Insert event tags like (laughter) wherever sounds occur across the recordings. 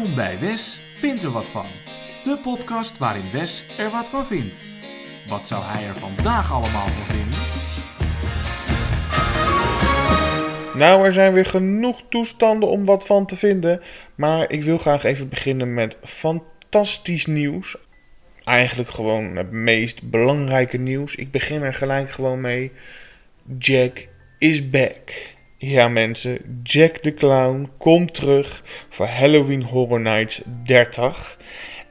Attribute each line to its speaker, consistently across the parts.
Speaker 1: Bij Wes vindt er wat van. De podcast waarin Wes er wat van vindt. Wat zou hij er vandaag allemaal van vinden?
Speaker 2: Nou, er zijn weer genoeg toestanden om wat van te vinden. Maar ik wil graag even beginnen met fantastisch nieuws. Eigenlijk gewoon het meest belangrijke nieuws. Ik begin er gelijk gewoon mee. Jack is back. Ja mensen, Jack the Clown komt terug voor Halloween Horror Nights 30.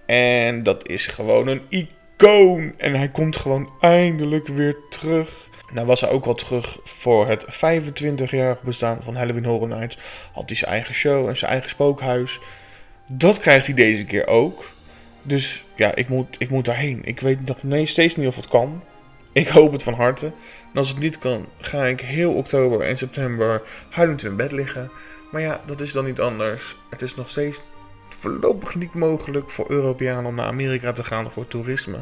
Speaker 2: En dat is gewoon een icoon. En hij komt gewoon eindelijk weer terug. Nou was hij ook al terug voor het 25-jarig bestaan van Halloween Horror Nights. Had hij zijn eigen show en zijn eigen spookhuis. Dat krijgt hij deze keer ook. Dus ja, ik moet, ik moet daarheen. Ik weet nog nee, steeds niet of het kan. Ik hoop het van harte. En als het niet kan, ga ik heel oktober en september huilend in bed liggen. Maar ja, dat is dan niet anders. Het is nog steeds voorlopig niet mogelijk voor Europeanen om naar Amerika te gaan voor toerisme.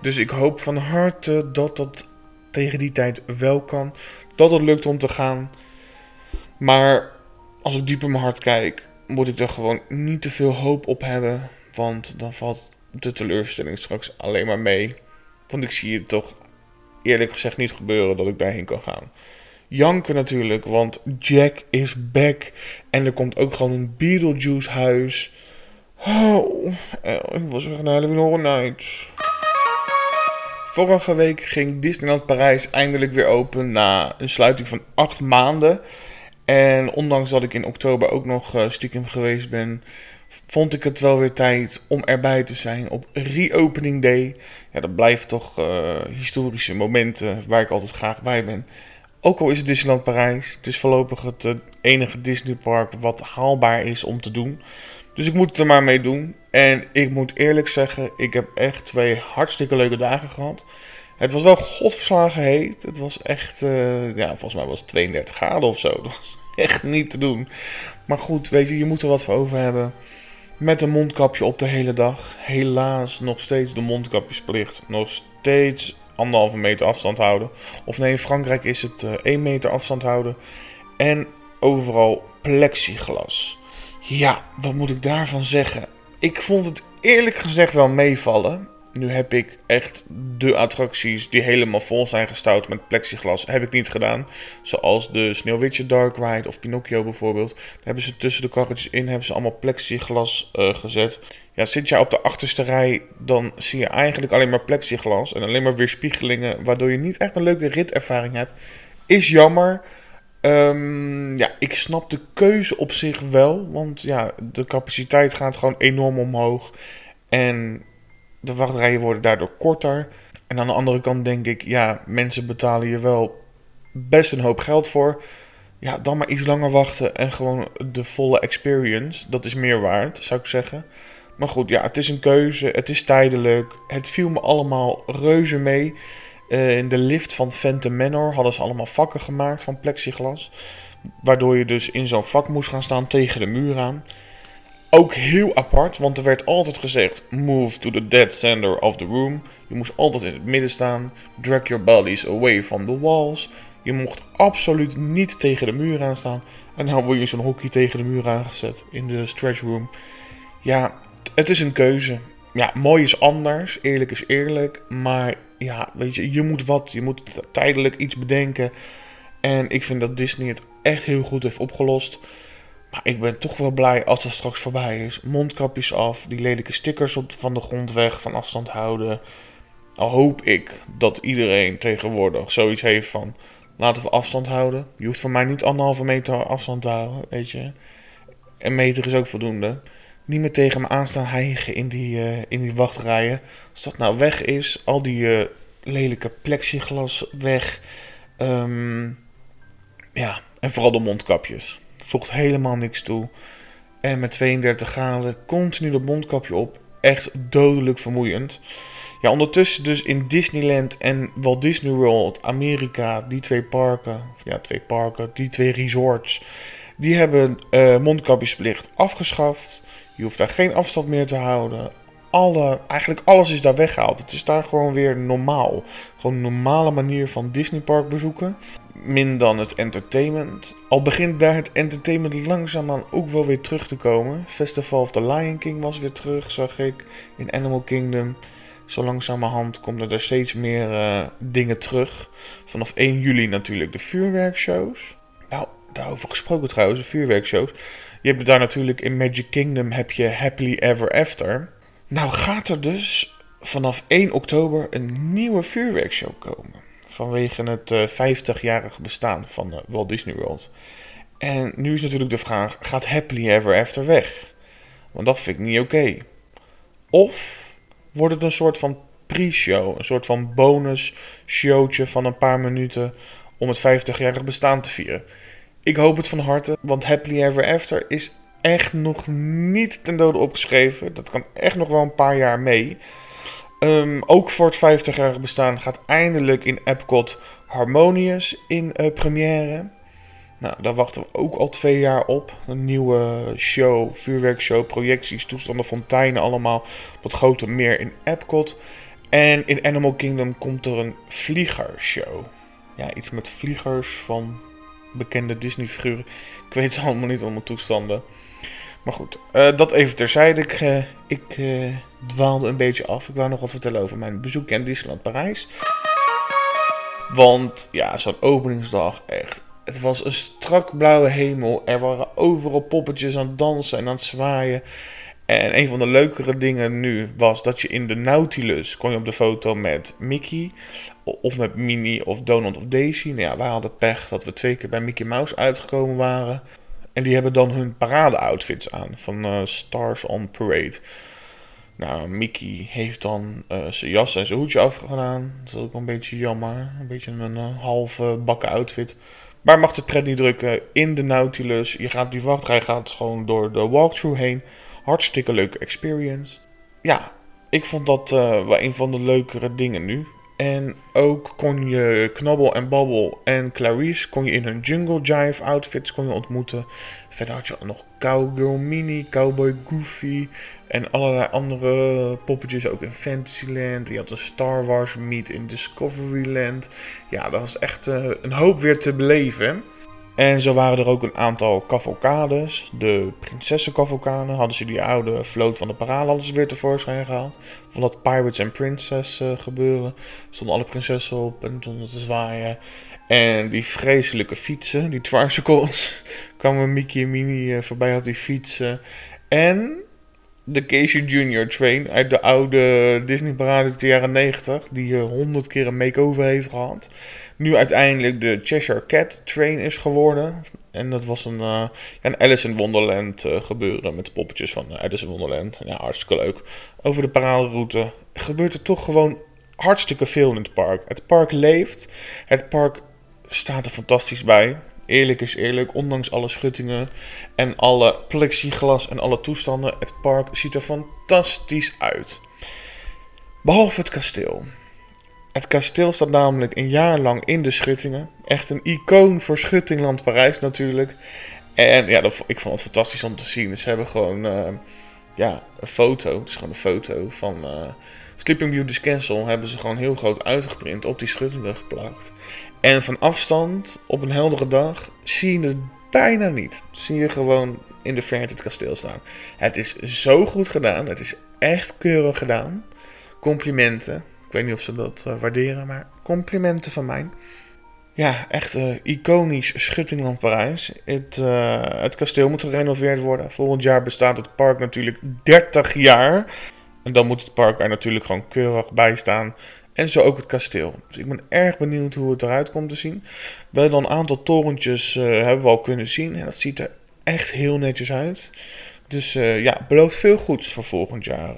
Speaker 2: Dus ik hoop van harte dat dat tegen die tijd wel kan. Dat het lukt om te gaan. Maar als ik diep in mijn hart kijk, moet ik er gewoon niet te veel hoop op hebben. Want dan valt de teleurstelling straks alleen maar mee. Want ik zie het toch eerlijk gezegd niet gebeuren dat ik daarheen kan gaan. Janken natuurlijk, want Jack is back. En er komt ook gewoon een Beetlejuice huis. Oh, ik was weer naar Halloween Horror Nights. Vorige week ging Disneyland Parijs eindelijk weer open na een sluiting van acht maanden. En ondanks dat ik in oktober ook nog uh, stiekem geweest ben, vond ik het wel weer tijd om erbij te zijn op Reopening Day. Ja, dat blijft toch uh, historische momenten waar ik altijd graag bij ben. Ook al is het Disneyland Parijs, het is voorlopig het uh, enige Disneypark wat haalbaar is om te doen. Dus ik moet het er maar mee doen. En ik moet eerlijk zeggen, ik heb echt twee hartstikke leuke dagen gehad. Het was wel godverslagen heet. Het was echt, uh, ja, volgens mij was het 32 graden of zo. (laughs) Dat was echt niet te doen. Maar goed, weet je, je moet er wat voor over hebben. Met een mondkapje op de hele dag. Helaas nog steeds de mondkapjesplicht. Nog steeds anderhalve meter afstand houden. Of nee, in Frankrijk is het uh, 1 meter afstand houden. En overal plexiglas. Ja, wat moet ik daarvan zeggen? Ik vond het eerlijk gezegd wel meevallen. Nu heb ik echt de attracties die helemaal vol zijn gestouwd met plexiglas, heb ik niet gedaan. Zoals de Sneeuwwitje Dark Ride of Pinocchio bijvoorbeeld. Daar hebben ze tussen de karretjes in hebben ze allemaal plexiglas uh, gezet. Ja, zit je op de achterste rij, dan zie je eigenlijk alleen maar plexiglas en alleen maar weerspiegelingen, waardoor je niet echt een leuke ritervaring hebt. Is jammer. Um, ja, ik snap de keuze op zich wel, want ja, de capaciteit gaat gewoon enorm omhoog. En de wachtrijen worden daardoor korter. En aan de andere kant denk ik, ja, mensen betalen je wel best een hoop geld voor. Ja, dan maar iets langer wachten en gewoon de volle experience. Dat is meer waard, zou ik zeggen. Maar goed, ja, het is een keuze. Het is tijdelijk. Het viel me allemaal reuze mee. Uh, in de lift van Phantom Manor hadden ze allemaal vakken gemaakt van plexiglas. Waardoor je dus in zo'n vak moest gaan staan tegen de muur aan. Ook heel apart, want er werd altijd gezegd: move to the dead center of the room. Je moest altijd in het midden staan. Drag your bodies away from the walls. Je mocht absoluut niet tegen de muur aan staan. En dan word je zo'n hockey tegen de muur aangezet in de stretch room. Ja, het is een keuze. Ja, mooi is anders, eerlijk is eerlijk. Maar ja, weet je, je moet wat. Je moet tijdelijk iets bedenken. En ik vind dat Disney het echt heel goed heeft opgelost. Maar ik ben toch wel blij als het straks voorbij is. Mondkapjes af, die lelijke stickers op, van de grond weg, van afstand houden. Al hoop ik dat iedereen tegenwoordig zoiets heeft van... Laten we afstand houden. Je hoeft van mij niet anderhalve meter afstand te houden, weet je. Een meter is ook voldoende. Niet meer tegen me aanstaan hijgen in die, uh, in die wachtrijen. Als dat nou weg is, al die uh, lelijke plexiglas weg. Um, ja, en vooral de mondkapjes voegt helemaal niks toe. En met 32 graden continu dat mondkapje op. Echt dodelijk vermoeiend. Ja, ondertussen dus in Disneyland en Walt Disney World, Amerika, die twee parken, ja, twee parken, die twee resorts, die hebben uh, mondkapjesplicht afgeschaft. Je hoeft daar geen afstand meer te houden. Alle, eigenlijk alles is daar weggehaald. Het is daar gewoon weer normaal. Gewoon een normale manier van Disneypark bezoeken min dan het entertainment. Al begint daar het entertainment langzaamaan ook wel weer terug te komen. Festival of the Lion King was weer terug, zag ik. In Animal Kingdom. Zo langzamerhand komen er steeds meer uh, dingen terug. Vanaf 1 juli natuurlijk de vuurwerkshows. Nou, daarover gesproken trouwens, de vuurwerkshows. Je hebt daar natuurlijk in Magic Kingdom heb je Happily Ever After. Nou gaat er dus vanaf 1 oktober een nieuwe vuurwerkshow komen. Vanwege het 50-jarige bestaan van Walt Disney World. En nu is natuurlijk de vraag: gaat Happily Ever After weg? Want dat vind ik niet oké. Of wordt het een soort van pre-show, een soort van bonus showtje van een paar minuten om het 50-jarig bestaan te vieren? Ik hoop het van harte, want Happily Ever After is echt nog niet ten dode opgeschreven. Dat kan echt nog wel een paar jaar mee. Um, ook voor het 50-jarig bestaan gaat eindelijk in Epcot Harmonious in uh, première. Nou, daar wachten we ook al twee jaar op. Een nieuwe show, vuurwerkshow, projecties, toestanden, fonteinen, allemaal op het grote meer in Epcot. En in Animal Kingdom komt er een vliegershow. Ja, iets met vliegers van bekende Disney-figuren. Ik weet het allemaal niet, allemaal toestanden. Maar goed, uh, dat even terzijde. Ik, uh, dwaalde een beetje af. Ik wou nog wat vertellen over mijn bezoek in Disneyland Parijs. Want ja, zo'n openingsdag echt het was een strak blauwe hemel. Er waren overal poppetjes aan het dansen en aan het zwaaien. En een van de leukere dingen nu was dat je in de Nautilus kon je op de foto met Mickey. Of met Minnie of Donald of Daisy. Nou ja, wij hadden pech dat we twee keer bij Mickey Mouse uitgekomen waren. En die hebben dan hun parade-outfits aan van uh, Stars on Parade. Nou, Mickey heeft dan uh, zijn jas en zijn hoedje afgedaan. Dat is ook een beetje jammer. Een beetje een uh, halve bakken outfit. Maar mag de pret niet drukken in de Nautilus. Je gaat die wachtrij gaat gewoon door de walkthrough heen. Hartstikke leuke experience. Ja, ik vond dat wel een van de leukere dingen nu. En ook kon je Knabbel en Babbel en Clarice kon je in hun Jungle Jive outfits kon je ontmoeten. Verder had je nog Cowgirl Mini, Cowboy Goofy en allerlei andere poppetjes ook in Fantasyland. Je had een Star Wars meet in Discoveryland. Ja, dat was echt uh, een hoop weer te beleven. En zo waren er ook een aantal cavalcades. De prinsessencavalcade hadden ze die oude vloot van de parade weer tevoorschijn gehaald. Van dat Pirates and Princess uh, gebeuren. Stonden alle prinsessen op en stonden te zwaaien. En die vreselijke fietsen, die tricycles, (laughs) kwamen Mickey en Minnie uh, voorbij op die fietsen. En de Casey Junior Train uit de oude Disney parade uit de jaren 90. Die honderd keer een make-over heeft gehad nu uiteindelijk de Cheshire Cat Train is geworden. En dat was een, uh, Alice in Wonderland uh, gebeuren met de poppetjes van Alice in Wonderland. Ja, hartstikke leuk. Over de paraalroute gebeurt er toch gewoon hartstikke veel in het park. Het park leeft. Het park staat er fantastisch bij. Eerlijk is eerlijk, ondanks alle schuttingen en alle plexiglas en alle toestanden, het park ziet er fantastisch uit. Behalve het kasteel. Het kasteel staat namelijk een jaar lang in de Schuttingen. Echt een icoon voor Schuttingland Parijs natuurlijk. En ja, dat, ik vond het fantastisch om te zien. Ze hebben gewoon uh, ja, een foto. Het is gewoon een foto van uh, Sleeping Beauty's Castle. Hebben ze gewoon heel groot uitgeprint op die Schuttingen geplakt. En van afstand, op een heldere dag, zie je het bijna niet. Zie je gewoon in de verte het kasteel staan. Het is zo goed gedaan. Het is echt keurig gedaan. Complimenten weet niet of ze dat uh, waarderen, maar complimenten van mij. Ja, echt uh, iconisch Schuttingland Parijs. Het, uh, het kasteel moet gerenoveerd worden. Volgend jaar bestaat het park natuurlijk 30 jaar. En dan moet het park er natuurlijk gewoon keurig bij staan. En zo ook het kasteel. Dus ik ben erg benieuwd hoe het eruit komt te zien. We hebben dan een aantal torentjes uh, hebben we al kunnen zien. En dat ziet er echt heel netjes uit. Dus ja, belooft veel goeds voor volgend jaar.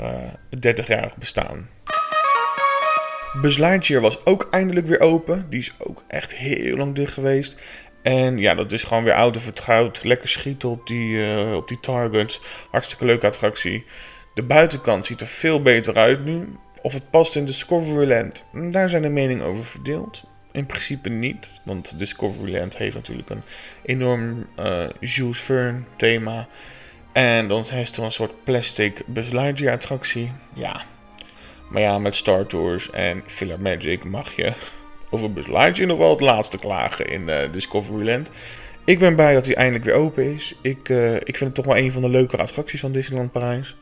Speaker 2: het 30-jarig bestaan. Buzz Lightyear was ook eindelijk weer open. Die is ook echt heel lang dicht geweest. En ja, dat is gewoon weer oud en vertrouwd. Lekker schieten op die, uh, op die targets. Hartstikke leuke attractie. De buitenkant ziet er veel beter uit nu. Of het past in Discoveryland, daar zijn de meningen over verdeeld. In principe niet, want Discoveryland heeft natuurlijk een enorm uh, Jules Verne thema. En dan is er een soort plastic Buzz attractie. Ja, maar ja, met Star Tours en Filler Magic mag je over Buzz Lightyear nog wel het laatste klagen in uh, Discoveryland. Ik ben blij dat hij eindelijk weer open is. Ik, uh, ik vind het toch wel een van de leukere attracties van Disneyland Parijs.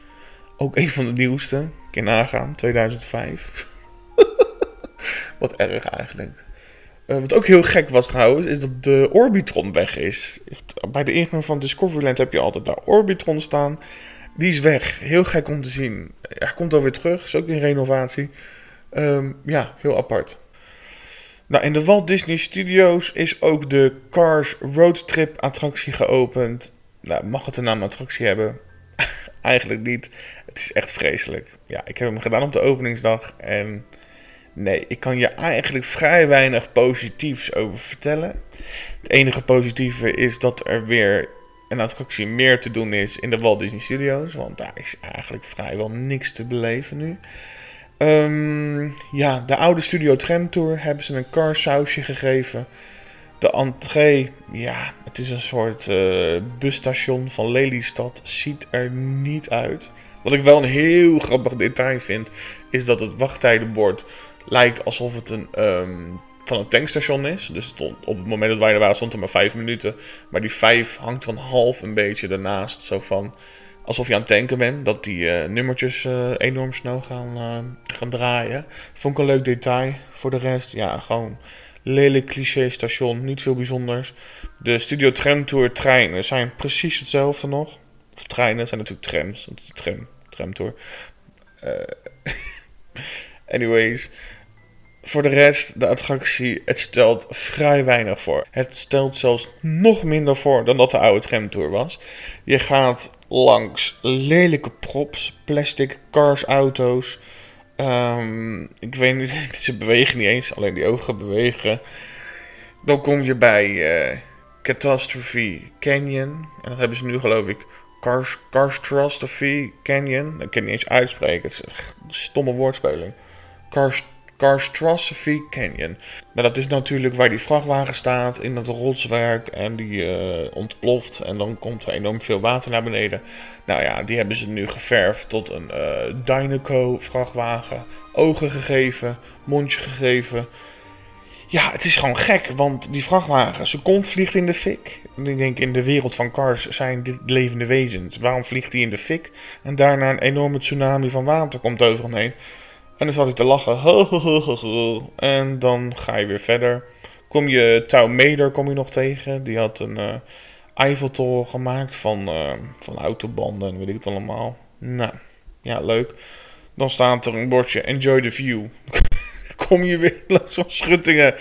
Speaker 2: Ook een van de nieuwste. Nagaan, 2005. (laughs) wat erg eigenlijk. Uh, wat ook heel gek was trouwens, is dat de Orbitron weg is. Bij de ingang van Discoveryland heb je altijd daar Orbitron staan. Die is weg. Heel gek om te zien. Hij komt alweer terug. Is ook in renovatie. Um, ja, heel apart. Nou, in de Walt Disney Studios is ook de Cars Road Trip attractie geopend. Nou, mag het een naam attractie hebben? (laughs) Eigenlijk niet. Het is echt vreselijk. Ja, ik heb hem gedaan op de openingsdag en nee, ik kan je eigenlijk vrij weinig positiefs over vertellen. Het enige positieve is dat er weer een attractie meer te doen is in de Walt Disney Studios, want daar is eigenlijk vrijwel niks te beleven nu. Um, ja, de oude Studio Tram Tour hebben ze een car sausje gegeven. De entree, ja, het is een soort uh, busstation van Lelystad. Ziet er niet uit. Wat ik wel een heel grappig detail vind, is dat het wachttijdenbord lijkt alsof het een, um, van een tankstation is. Dus stond, op het moment dat wij er waren stond er maar vijf minuten. Maar die vijf hangt dan half een beetje ernaast. Zo van, alsof je aan het tanken bent. Dat die uh, nummertjes uh, enorm snel gaan, uh, gaan draaien. Vond ik een leuk detail. Voor de rest, ja, gewoon lelijk cliché station. Niet veel bijzonders. De Studio Tram Tour treinen zijn precies hetzelfde nog. Of treinen zijn natuurlijk trams. Dat is tram, tram tour. (laughs) anyways. Voor de rest, de attractie, het stelt vrij weinig voor. Het stelt zelfs nog minder voor dan dat de oude tramtour was. Je gaat langs lelijke props, plastic cars, auto's. Um, ik weet niet, (laughs) ze bewegen niet eens, alleen die ogen bewegen. Dan kom je bij uh, Catastrophe Canyon. En dat hebben ze nu geloof ik Catastrophe Canyon. Dat kan niet eens uitspreken, het is een stomme woordspeling. Catastrophe Canyon. Nou, dat is natuurlijk waar die vrachtwagen staat in het rotswerk en die uh, ontploft en dan komt er enorm veel water naar beneden. Nou ja, die hebben ze nu geverfd tot een uh, Dynaco vrachtwagen. Ogen gegeven, mondje gegeven. Ja, het is gewoon gek, want die vrachtwagen, zijn kont vliegt in de fik. Ik denk, in de wereld van cars zijn dit levende wezens. Waarom vliegt hij in de fik? En daarna een enorme tsunami van water komt over hem heen. En dan zat hij te lachen. En dan ga je weer verder. Kom je Touw Meder kom je nog tegen. Die had een uh, Eiffeltoren gemaakt van, uh, van autobanden en weet ik het allemaal. Nou, ja, leuk. Dan staat er een bordje Enjoy the View. Kom je weer langs van Schuttingen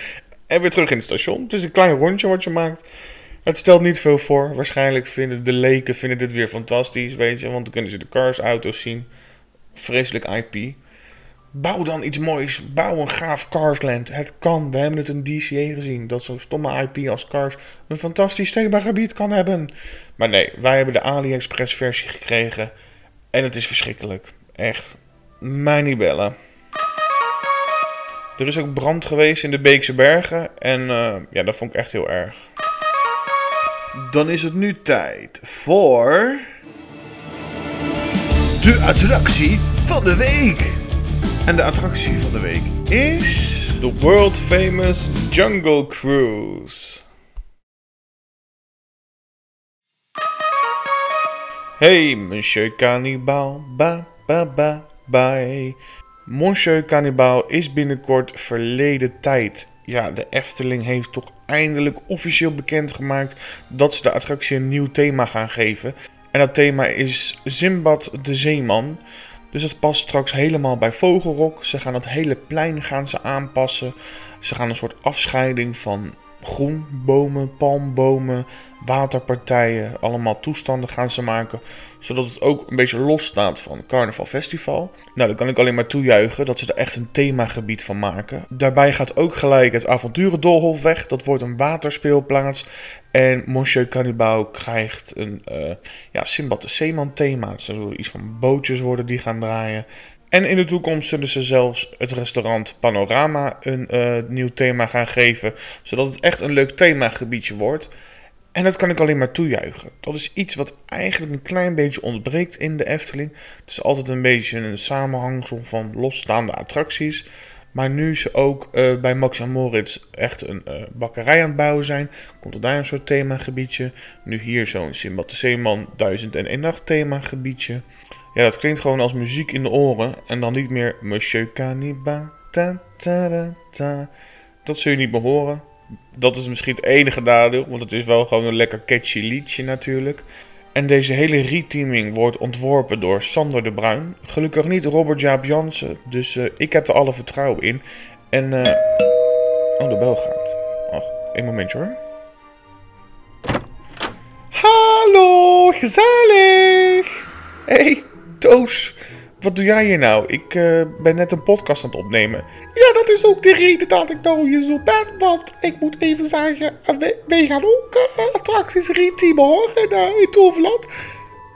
Speaker 2: en weer terug in het station. Het is een klein rondje wat je maakt. Het stelt niet veel voor. Waarschijnlijk vinden de leken vinden dit weer fantastisch, weet je. Want dan kunnen ze de cars, auto's zien. Vreselijk IP. Bouw dan iets moois. Bouw een gaaf Carsland. Het kan. We hebben het in DCA gezien. Dat zo'n stomme IP als Cars een fantastisch themagebied kan hebben. Maar nee, wij hebben de AliExpress versie gekregen. En het is verschrikkelijk. Echt. Mij niet bellen. Er is ook brand geweest in de Beekse Bergen. En uh, ja, dat vond ik echt heel erg. Dan is het nu tijd voor. De attractie van de week. En de attractie van de week is de world famous Jungle Cruise. Hey, Monsieur Cannibal, ba ba ba bye. Monsieur Cannibal is binnenkort verleden tijd. Ja, de Efteling heeft toch eindelijk officieel bekendgemaakt dat ze de attractie een nieuw thema gaan geven. En dat thema is Zimbad de Zeeman. Dus het past straks helemaal bij Vogelrok. Ze gaan het hele plein gaan ze aanpassen. Ze gaan een soort afscheiding van groen, bomen, palmbomen, waterpartijen, allemaal toestanden gaan ze maken. Zodat het ook een beetje los staat van Carnaval Festival. Nou, dan kan ik alleen maar toejuichen dat ze er echt een themagebied van maken. Daarbij gaat ook gelijk het avonturendolhof weg. Dat wordt een waterspeelplaats. En Monsieur Cannibal krijgt een uh, ja, Simbad de Zeeman thema. Het zullen iets van bootjes worden die gaan draaien. En in de toekomst zullen ze zelfs het restaurant Panorama een uh, nieuw thema gaan geven. Zodat het echt een leuk themagebiedje wordt. En dat kan ik alleen maar toejuichen. Dat is iets wat eigenlijk een klein beetje ontbreekt in de Efteling. Het is altijd een beetje een samenhangsel van losstaande attracties. Maar nu ze ook eh, bij Max en Moritz echt een eh, bakkerij aan het bouwen zijn, komt er daar een soort themagebiedje. Nu hier zo'n Simbad de Zeeman 1001 nacht themagebiedje. Ja, dat klinkt gewoon als muziek in de oren. En dan niet meer Monsieur Caniba. Ta, ta, ta, ta. Dat zul je niet meer horen. Dat is misschien het enige nadeel, want het is wel gewoon een lekker catchy liedje natuurlijk. En deze hele reteaming wordt ontworpen door Sander de Bruin. Gelukkig niet Robert Jaap Jansen, dus uh, ik heb er alle vertrouwen in. En, uh... oh, de bel gaat. Wacht, één momentje hoor. Hallo, gezellig! Hey, Toos. Wat doe jij hier nou? Ik uh, ben net een podcast aan het opnemen. Ja, dat is ook de reden dat ik nou hier zo ben. Want ik moet even zeggen, wij, wij gaan ook uh, attracties reteamen hoor, in, uh,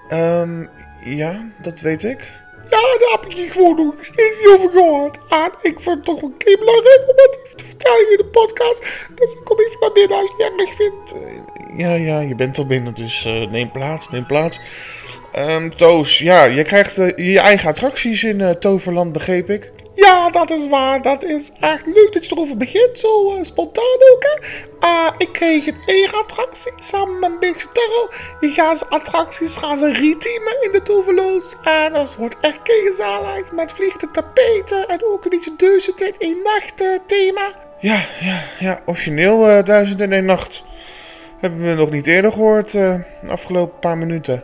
Speaker 2: in. Um, ja, dat weet ik. Ja, daar heb ik je gewoon nog steeds niet over gehoord. En ik vind het toch wel een belangrijk om dat even te vertellen in de podcast. Dus ik kom even naar binnen als je het erg vindt. ja, ja, je bent al binnen, dus neem plaats, neem plaats. Um, Toos, ja, je krijgt uh, je eigen attracties in uh, Toverland, begreep ik. Ja, dat is waar. Dat is echt leuk dat je erover begint. Zo uh, spontaan ook, hè. ik kreeg een eer-attractie samen met Big Turtle. Die gaan ze attracties gaan ze reteamen in de Toverloods. En dat wordt echt gezellig. Met vliegende tapeten en ook een beetje duizend in één nacht thema. Ja, ja, ja. Origineel duizend in één nacht. Hebben we nog niet eerder gehoord de afgelopen paar minuten.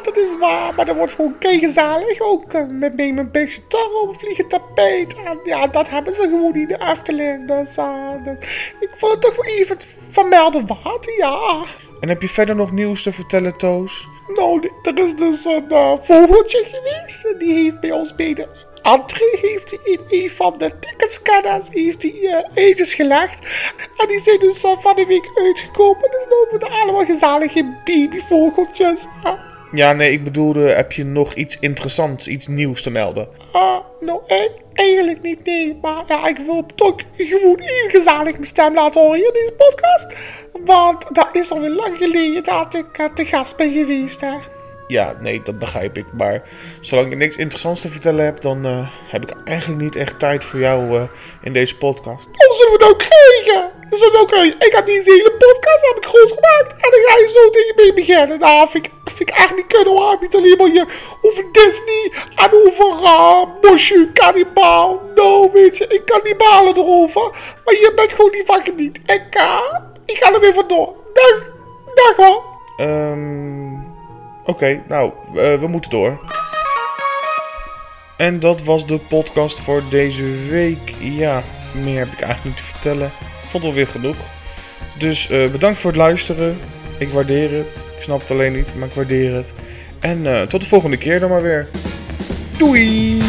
Speaker 2: Ja, dat is waar. Maar dat wordt gewoon gezellig. Ook uh, met mee mijn beetje op vliegen tapijt. En ja, dat hebben ze gewoon in de Efteling. Dus, uh, dus ik vond het toch wel even vermelden waard, ja. En heb je verder nog nieuws te vertellen, Toos? Nou, er is dus een uh, vogeltje geweest. Die heeft bij ons bij de entree heeft hij in een van de ticketscanners heeft hij uh, eetjes gelegd. En die zijn dus uh, van de week uitgekomen. Dus nu hebben we allemaal gezellige babyvogeltjes. Ja, nee, ik bedoelde, heb je nog iets interessants, iets nieuws te melden? Ah, nou, e eigenlijk niet, nee. Maar ja, ik wil toch gewoon een gezellige stem laten horen in deze podcast. Want dat is alweer lang geleden dat ik uh, te gast ben geweest, hè. Ja, nee, dat begrijp ik. Maar zolang je niks interessants te vertellen hebt, dan uh, heb ik eigenlijk niet echt tijd voor jou uh, in deze podcast. Wat zullen we nou krijgen? Zullen we nou krijgen? Ik heb deze hele podcast heb ik groot gemaakt. En dan ga je zo tegen me beginnen. Nou, vind ik, vind ik echt niet kunnen hoor. Niet alleen maar je over Disney en over uh, Bosje, Cannibal. Nou, weet je, ik kan niet balen erover. Maar je bent gewoon niet van geniet. Ik, uh, ik ga er weer vandoor. Dag, dag hoor. Ehm... Um... Oké, nou, uh, we moeten door. En dat was de podcast voor deze week. Ja, meer heb ik eigenlijk niet te vertellen. Vond alweer genoeg. Dus uh, bedankt voor het luisteren. Ik waardeer het. Ik snap het alleen niet, maar ik waardeer het. En uh, tot de volgende keer dan maar weer. Doei!